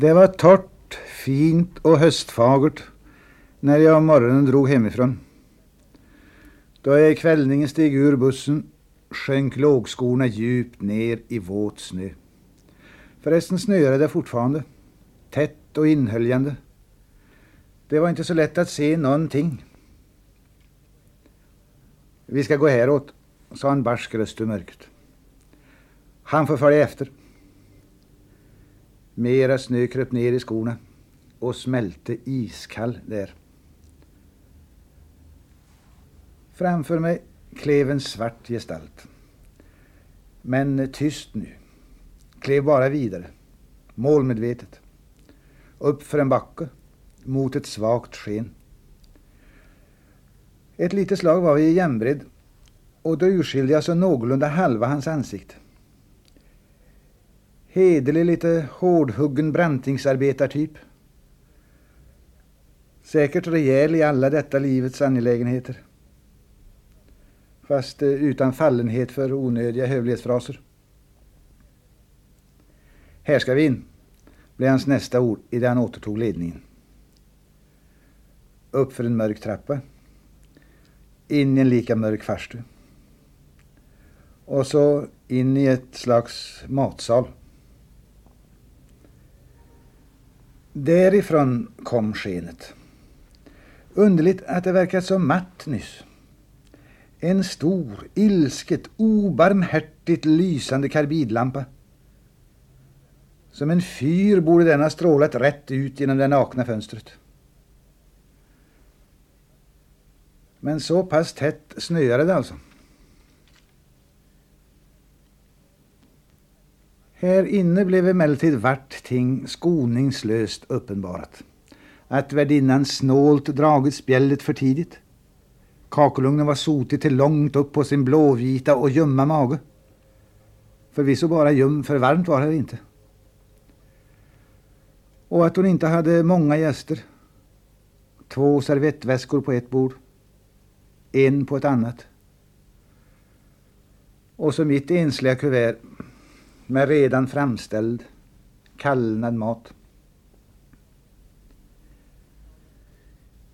Det var torrt, fint och höstfagert när jag om morgonen drog hemifrån. Då jag i kvällningen steg ur bussen sjönk lågskorna djupt ner i våt snö. Förresten snöade det fortfarande, tätt och inhöljande. Det var inte så lätt att se någonting. Vi ska gå häråt, sa en barsk röst ur mörkret. Han får följa efter. Mera snö kröp ner i skorna och smälte iskall där. Framför mig klev en svart gestalt. Men tyst nu. Klev bara vidare. Målmedvetet. Upp för en backe. Mot ett svagt sken. Ett litet slag var vi i jämnbredd och då urskilde jag så någorlunda halva hans ansikte. Hederlig, lite hårdhuggen brantingsarbetartyp. Säkert rejäl i alla detta livets angelägenheter. Fast eh, utan fallenhet för onödiga hövlighetsfraser. Här ska vi in, blev hans nästa ord i det han återtog ledningen. Upp för en mörk trappa. In i en lika mörk farstu. Och så in i ett slags matsal. Därifrån kom skenet. Underligt att det verkat så matt nyss. En stor, ilsket, obarmhärtigt lysande karbidlampa. Som en fyr borde den ha strålat rätt ut genom det nakna fönstret. Men så pass tätt snöade det alltså. Här inne blev emellertid vart ting skoningslöst uppenbarat. Att värdinnan snålt dragit spjället för tidigt. Kakelugnen var sotig till långt upp på sin blåvita och ljumma mage. Förvisso bara ljum, för varmt var det inte. Och att hon inte hade många gäster. Två servettväskor på ett bord. En på ett annat. Och så mitt ensliga kuvert med redan framställd kallnad mat.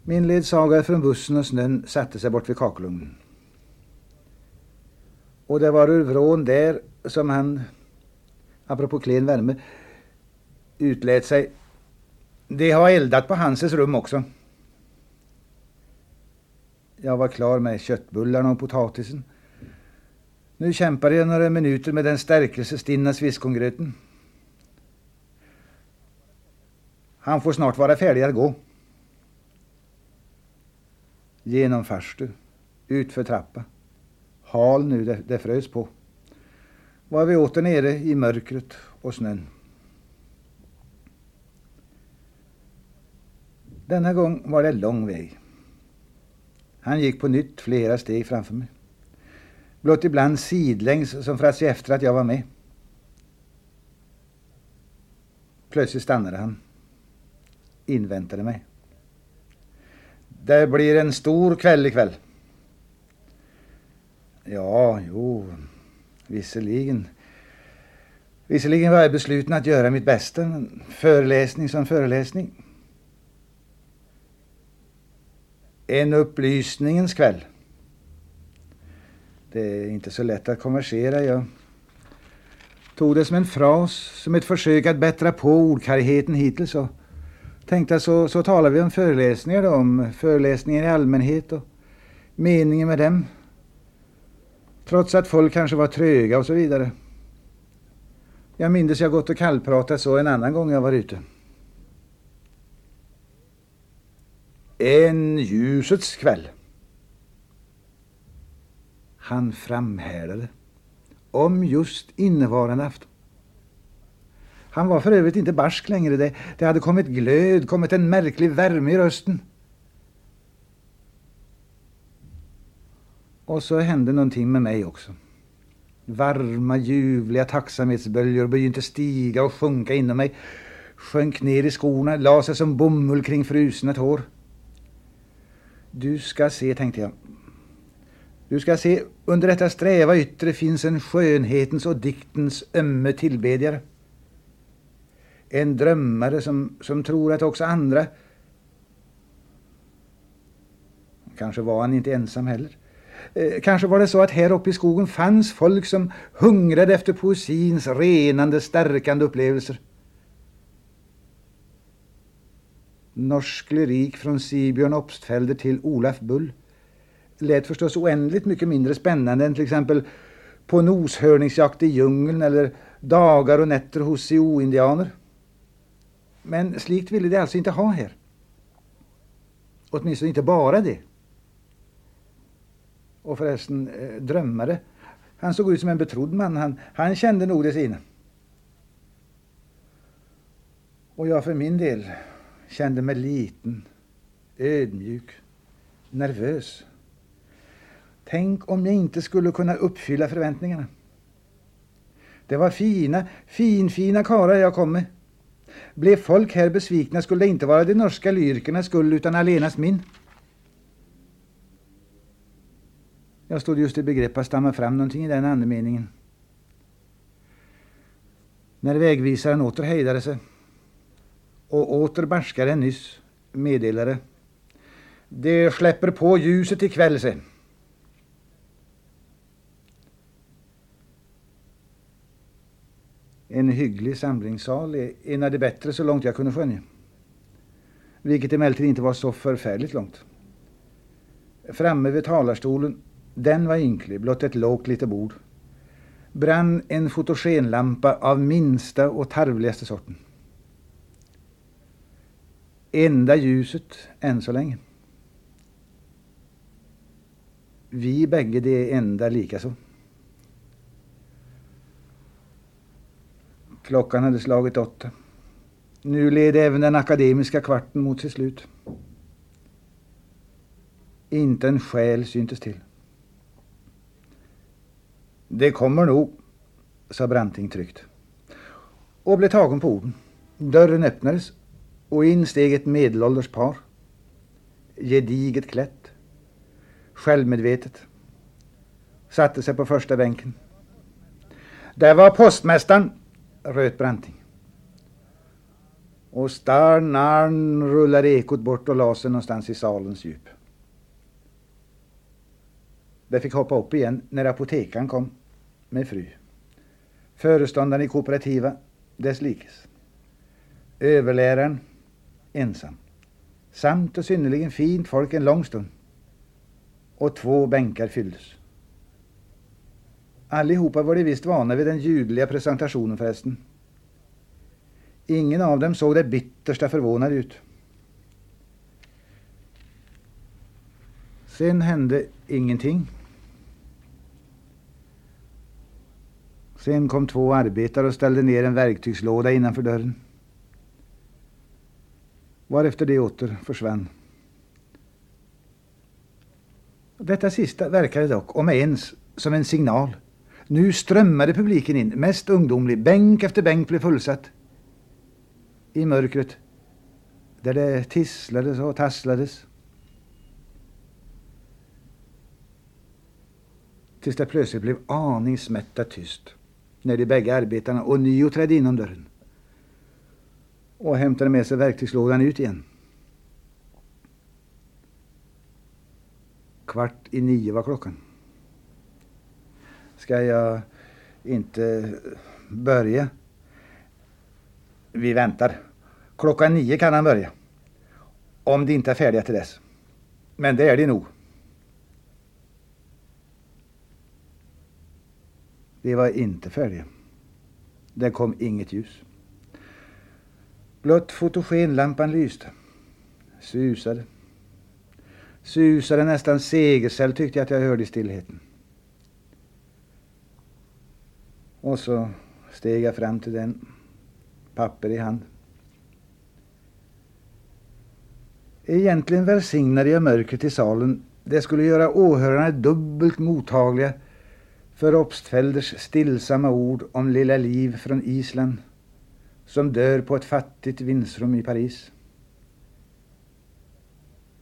Min ledsagare från bussen och snön satte sig bort vid kakelugnen. Och det var ur vrån där som han, apropå klen värme, utlät sig. Det har eldat på Hanses rum också. Jag var klar med köttbullarna och potatisen. Nu kämpade jag några minuter med den stärkelsestinna sviskongröten. Han får snart vara färdig att gå. Genom farstu, utför trappa. Hal nu, det, det frös på. Var vi åter nere i mörkret och snön. Denna gång var det lång väg. Han gick på nytt flera steg framför mig. Blott ibland sidlängs som för att se efter att jag var med. Plötsligt stannade han. Inväntade mig. Det blir en stor kväll ikväll. Ja, jo, visserligen. Visserligen var jag besluten att göra mitt bästa, men föreläsning som föreläsning. En upplysningens kväll. Det är inte så lätt att konversera. Jag tog det som en fras, som ett försök att bättra på ordkargheten hittills. Och tänkte så, så talar vi om föreläsningar då, om föreläsningar i allmänhet och meningen med dem. Trots att folk kanske var tröga och så vidare. Jag minns jag gått och kallpratat så en annan gång jag var ute. En ljusets kväll. Han framhärdade om just innevarande afton. Han var för övrigt inte barsk längre. Det, det hade kommit glöd, kommit en märklig värme i rösten. Och så hände någonting med mig också. Varma, ljuvliga tacksamhetsböljor begynte stiga och sjunka inom mig. Sjönk ner i skorna, la sig som bomull kring frusna tår. Du ska se, tänkte jag. Du ska se, under detta sträva yttre finns en skönhetens och diktens ömme tillbedjare. En drömmare som, som tror att också andra... Kanske var han inte ensam heller. Eh, kanske var det så att här uppe i skogen fanns folk som hungrade efter poesins renande, stärkande upplevelser. Norsk lyrik från Sibjörn Obstfelder till Olaf Bull lät förstås oändligt mycket mindre spännande än till exempel på noshörningsjakt i djungeln eller dagar och nätter hos Sioux-indianer. Men slikt ville de alltså inte ha här. Åtminstone inte bara det. Och förresten, eh, drömmare. Han såg ut som en betrodd man. Han, han kände nog det sina. Och jag för min del kände mig liten, ödmjuk, nervös. Tänk om jag inte skulle kunna uppfylla förväntningarna. Det var fina, finfina karlar jag kom med. Blev folk här besvikna skulle det inte vara de norska lyrikernas skull utan allenast min. Jag stod just i begrepp att stamma fram någonting i den andemeningen. När vägvisaren åter hejdade sig och åter barskare än nyss meddelade. Det släpper på ljuset ikväll, se. En hygglig samlingssal är en av de bättre så långt jag kunde skönja. Vilket emellertid inte var så förfärligt långt. Framme vid talarstolen, den var ynklig, blott ett lågt litet bord, brann en fotogenlampa av minsta och tarvligaste sorten. Enda ljuset än så länge. Vi bägge det enda likaså. Klockan hade slagit åtta. Nu led även den akademiska kvarten mot sitt slut. Inte en själ syntes till. Det kommer nog, sa Branting tryggt. Och blev tagen på orden. Dörren öppnades och in steg ett medelålders par. Gediget klätt. Självmedvetet. Satte sig på första bänken. Där var postmästaren, röt Branting. Och starnarn rullade ekot bort och la sig någonstans i salens djup. Det fick hoppa upp igen när apotekaren kom med fru. Föreståndaren i kooperativa, desslikes. Överläraren, ensam. Samt och synnerligen fint folk en lång stund. Och två bänkar fylldes. Allihopa var de visst vana vid den ljudliga presentationen förresten. Ingen av dem såg det bittersta förvånad ut. Sen hände ingenting. Sen kom två arbetare och ställde ner en verktygslåda innanför dörren. Varefter det åter försvann. Detta sista verkade dock, om ens, som en signal. Nu strömmade publiken in, mest ungdomlig. Bänk efter bänk blev fullsatt. I mörkret, där det tisslades och tasslades. Tills det plötsligt blev aningsmättat tyst när de bägge arbetarna ånyo trädde inom dörren och hämtade med sig verktygslådan ut igen. Kvart i nio var klockan. Ska jag inte börja? Vi väntar. Klockan nio kan han börja. Om de inte är färdiga till dess. Men det är de nog. De var inte färdiga. Det kom inget ljus. Blott fotogenlampan lyste. Susade. Susade nästan segersäll tyckte jag att jag hörde i stillheten. Och så steg jag fram till den, papper i hand. Egentligen välsignade jag mörkret i salen. Det skulle göra åhörarna dubbelt mottagliga för Obstfelders stillsamma ord om lilla Liv från Island som dör på ett fattigt vindsrum i Paris.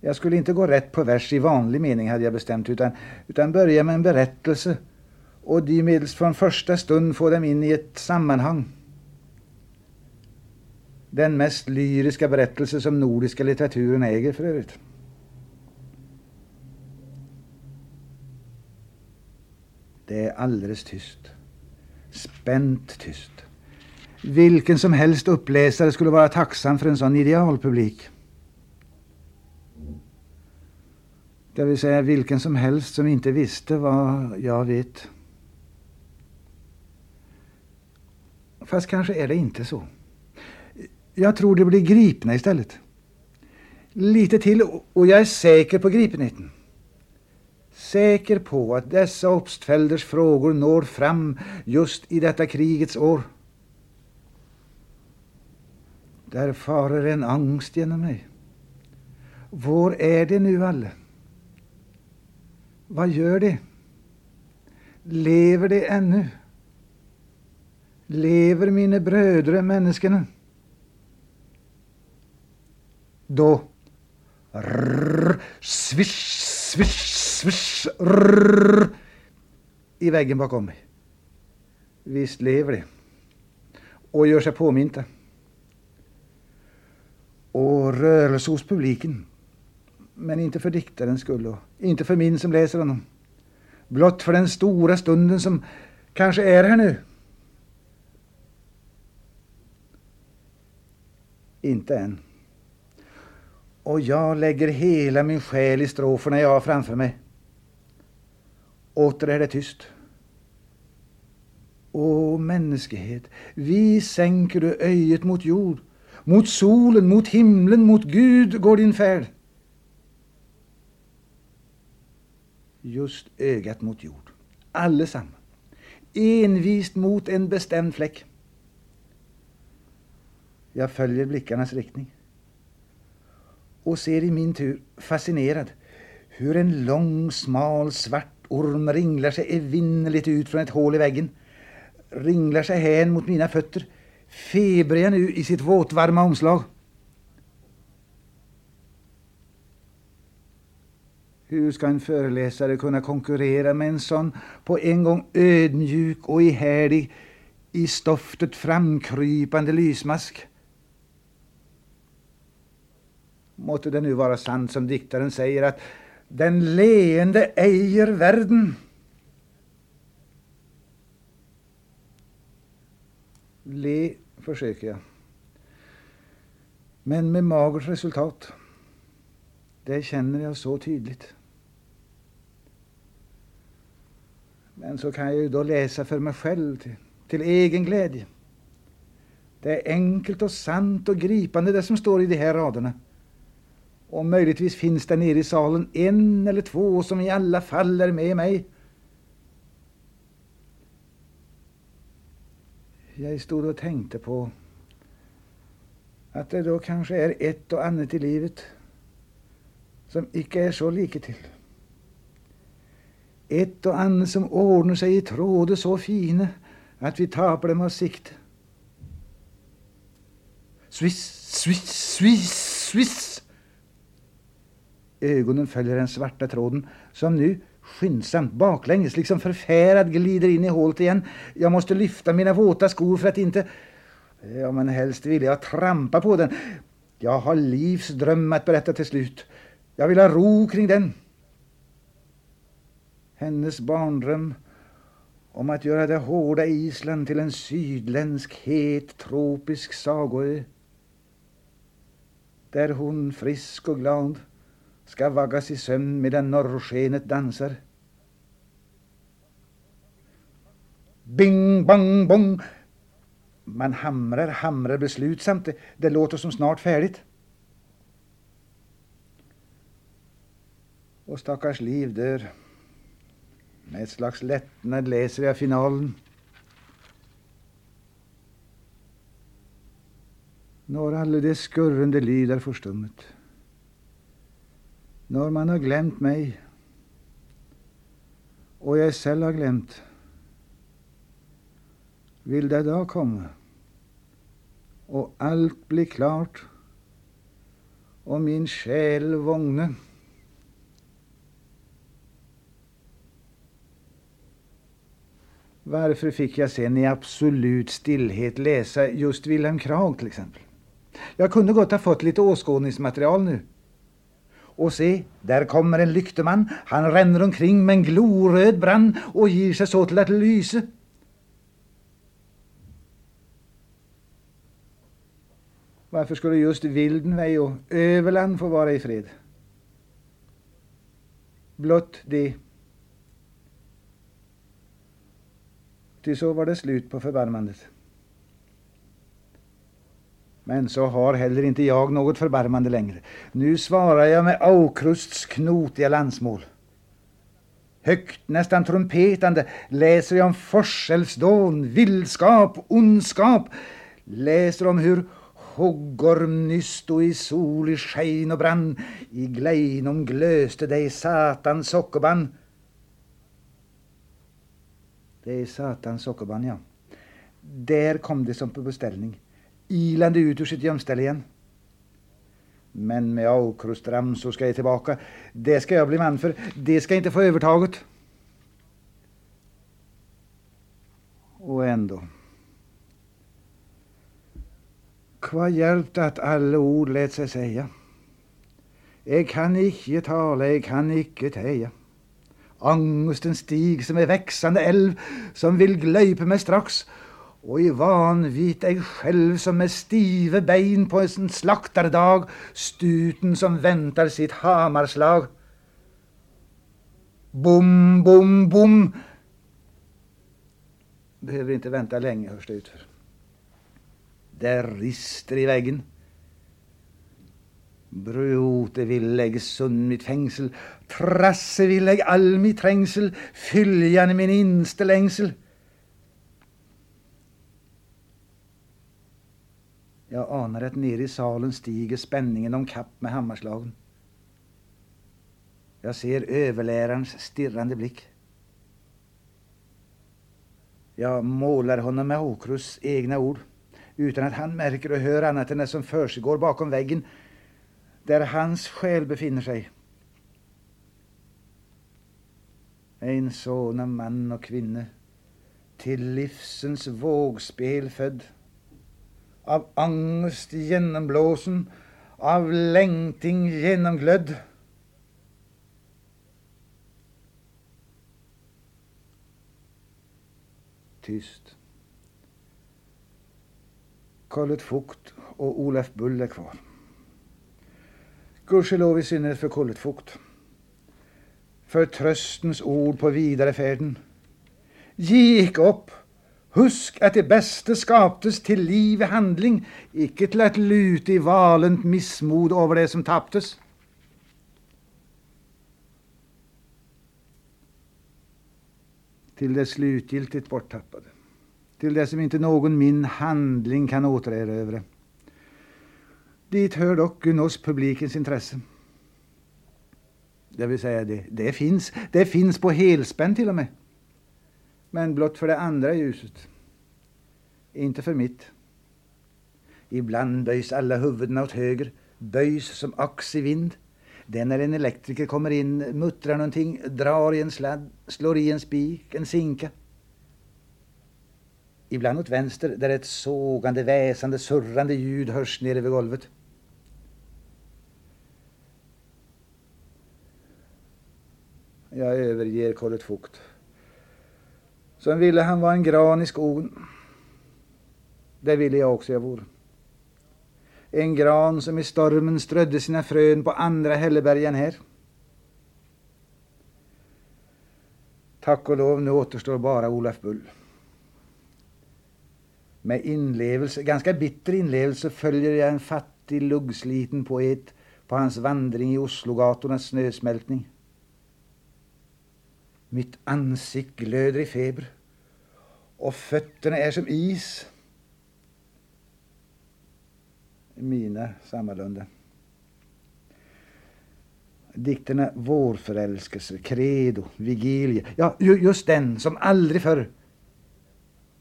Jag skulle inte gå rätt på vers i vanlig mening hade jag bestämt utan, utan börja med en berättelse och de från första stund få dem in i ett sammanhang. Den mest lyriska berättelse som nordiska litteraturen äger för övrigt. Det är alldeles tyst. Spänt tyst. Vilken som helst uppläsare skulle vara tacksam för en sån idealpublik. Det vill säga vilken som helst som inte visste vad jag vet. Fast kanske är det inte så. Jag tror det blir gripna istället. Lite till och jag är säker på gripenheten. Säker på att dessa Obstfelders frågor når fram just i detta krigets år. Där farer en angst genom mig. Var är det nu alla? Vad gör det? Lever det ännu? Lever mine bröder, människorna? Då rrr, svisch, svisch, svisch, rrr, i väggen bakom mig. Visst lever de Och gör sig påminta. Och rörelse hos publiken. Men inte för diktarens skull och inte för min som läser honom. Blott för den stora stunden som kanske är här nu. Inte än. Och jag lägger hela min själ i stroferna jag har framför mig. Åter är det tyst. Å mänsklighet, vi sänker du öjet mot jord. Mot solen, mot himlen, mot Gud går din färd. Just ögat mot jord. allesammans, Envist mot en bestämd fläck. Jag följer blickarnas riktning och ser i min tur fascinerad hur en lång smal svart orm ringlar sig evinnerligt ut från ett hål i väggen. Ringlar sig hän mot mina fötter, febriga nu i sitt våtvarma omslag. Hur ska en föreläsare kunna konkurrera med en sån på en gång ödmjuk och ihärdig, i stoftet framkrypande lysmask? Måtte det nu vara sant som diktaren säger att den leende äger världen. Le försöker jag. Men med magert resultat. Det känner jag så tydligt. Men så kan jag ju då läsa för mig själv till, till egen glädje. Det är enkelt och sant och gripande det som står i de här raderna. Och möjligtvis finns det nere i salen en eller två som i alla fall är med mig. Jag stod och tänkte på att det då kanske är ett och annat i livet som icke är så lika till. Ett och annat som ordnar sig i tråder så fina att vi tappar dem av sikt. Swiss, swiss, swiss, swiss. Ögonen följer den svarta tråden som nu skyndsamt baklänges, liksom förfärad glider in i hålet igen. Jag måste lyfta mina våta skor för att inte... Ja, men helst vill jag trampa på den. Jag har livs dröm att berätta till slut. Jag vill ha ro kring den. Hennes barndröm om att göra det hårda Island till en sydländsk het tropisk sagoö. Där hon frisk och glad ska vaggas i sömn medan norrskenet dansar. Bing, bang, bong. Man hamrar, hamrar beslutsamt. Det, det låter som snart färdigt. Och stackars liv dör. Med ett slags lättnad läser jag finalen. Når skurrande det skurrende lyd när man har glömt mig och jag själv har glömt vill det då komma och allt blir klart och min själ vågne. Varför fick jag sen i absolut stillhet läsa just Wilhelm Krag till exempel? Jag kunde gott ha fått lite åskådningsmaterial nu. Och se, där kommer en lykteman. Han ränner omkring med en gloröd brand och ger sig så till att lyse. Varför skulle just Vildenvej och Överland få vara i fred? Blott det. Ty så var det slut på förbarmandet. Men så har heller inte jag något förbarmande längre. Nu svarar jag med Aukrusts knotiga landsmål. Högt, nästan trumpetande, läser jag om forsälvsdån, vildskap, ondskap. Läser om hur Hoggorm nyss stod i sol i skein och brann, i gleinom glöste dig satans sockerband. Det är satans sockerband, ja. Där kom det som på beställning ilande ut ur sitt gömställe igen. Men med Aukrustram så ska jag tillbaka. Det ska jag bli man för. Det ska inte få övertaget. Och ändå. Kva hjälpte att alla ord lät sig säga? Jag kan icke tala, jag kan icke teja. Ångesten stig som en växande älv som vill glöjpa mig strax och i vanvit ej själv som med stive bein på en slaktardag stuten som väntar sitt hamarslag. Bom, bom, bom. Behöver inte vänta länge hörs det utför. Där rister i väggen. Brote villägg sund mitt fängsel, trasse villägg all mitt trängsel, fyljan min instelängsel. längsel. Jag anar att nere i salen stiger spänningen om kapp med hammarslagen. Jag ser överlärarens stirrande blick. Jag målar honom med Åkrus egna ord utan att han märker och hör annat än det som försiggår bakom väggen där hans själ befinner sig. En son av man och kvinna till livsens vågspel född av angst genomblåsen, av längting genomglödd. Tyst. Karlet Fukt och Olaf Bull är kvar. Gudskelov i synnerhet för Kollet Fukt. För tröstens ord på vidarefärden. Gick upp Husk att det bästa skaptes till liv i handling, icke till att luta i valent missmod över det som tapptes. Till det slutgiltigt borttappade. Till det som inte någon min handling kan återerövra. Dit hör dock Gunnos publikens intresse. Det vill säga, det, det finns. Det finns på helspänn till och med men blott för det andra ljuset. Inte för mitt. Ibland böjs alla huvuden åt höger, böjs som ax i vind. Det är när en elektriker kommer in, muttrar någonting, drar i en sladd, slår i en spik, en sinka. Ibland åt vänster, där ett sågande, väsande, surrande ljud hörs nere vid golvet. Jag överger Kollet Fukt. Sen ville han vara en gran i skogen. Det ville jag också jag vore. En gran som i stormen strödde sina frön på andra hälleberg än här. Tack och lov, nu återstår bara Olaf Bull. Med inlevelse, ganska bitter inlevelse följer jag en fattig, luggsliten poet på hans vandring i Oslogatornas snösmältning. Mitt ansikt glöder i feber och fötterna är som is. Mina sammalunda. Dikterna Vårförälskelse, Credo, Vigilia. Ja, just den som aldrig förr.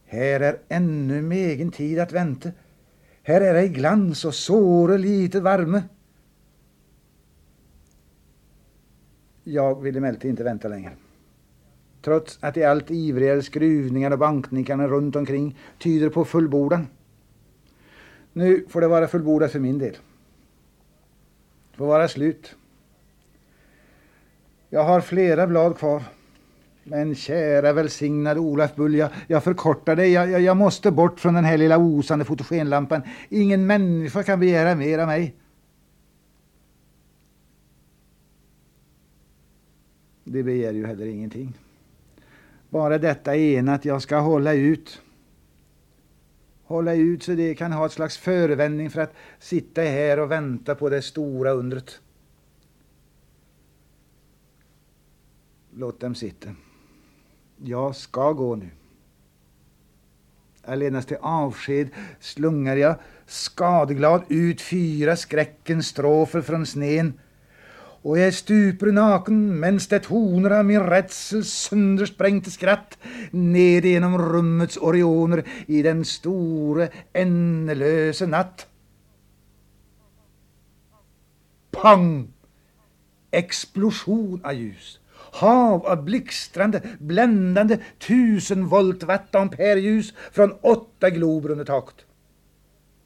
Här är ännu med egen tid att vänta. Här är ej glans och såre lite varme. Jag vill emellertid inte vänta längre trots att de allt ivrigare skruvningar och bankningarna runt omkring tyder på fullbordan. Nu får det vara fullbordat för min del. Det får vara slut. Jag har flera blad kvar. Men kära välsignade Olaf Bull, jag, jag förkortar dig. Jag, jag, jag, måste bort från den här lilla osande fotogenlampan. Ingen människa kan begära mer av mig. Det begär ju heller ingenting. Bara detta ena att jag ska hålla ut. Hålla ut så det kan ha ett slags förevändning för att sitta här och vänta på det stora undret. Låt dem sitta. Jag ska gå nu. Allenast till avsked slungar jag skadeglad ut fyra skräckens strofer från snen och jag stuper naken mens det toner av min rädsel söndersprängte skratt ned genom rummets orioner i den store ändelöse natt. Pang! Explosion av ljus. Hav av blixtrande, bländande tusen volt wattampere-ljus från åtta glober under taket.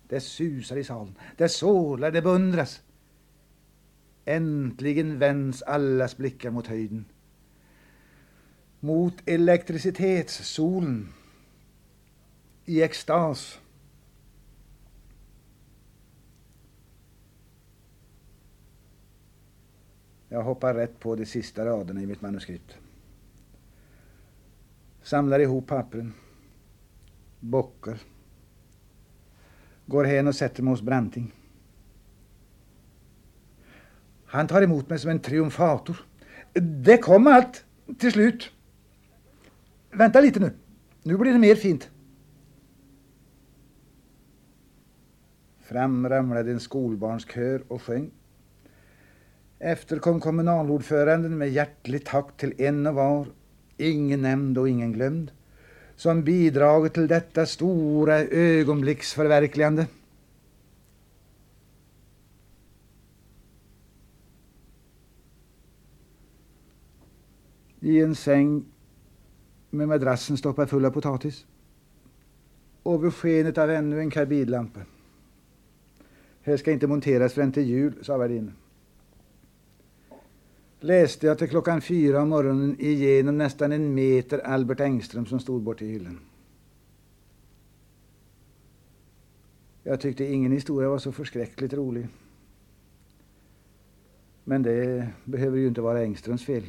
Det susar i salen, det sålar, det beundras. Äntligen vänds allas blickar mot höjden. Mot elektricitetssolen. I extas. Jag hoppar rätt på de sista raderna i mitt manuskript. Samlar ihop pappren. Bockar. Går hen och sätter mig hos Branting. Han tar emot mig som en triumfator. Det kom allt till slut. Vänta lite nu. Nu blir det mer fint. Fram ramlade en skolbarnskör och sjöng. Efter kom kommunalordföranden med hjärtligt tack till en och var, ingen nämnd och ingen glömd, som bidragit till detta stora ögonblicksförverkligande. I en säng med madrassen stoppad full av potatis. Och vid skenet av ännu en karbidlampa. Här ska inte monteras förrän till jul, sa värdinnan. Läste jag till klockan fyra om morgonen igenom nästan en meter Albert Engström som stod bort i hyllan. Jag tyckte ingen historia var så förskräckligt rolig. Men det behöver ju inte vara Engströms fel.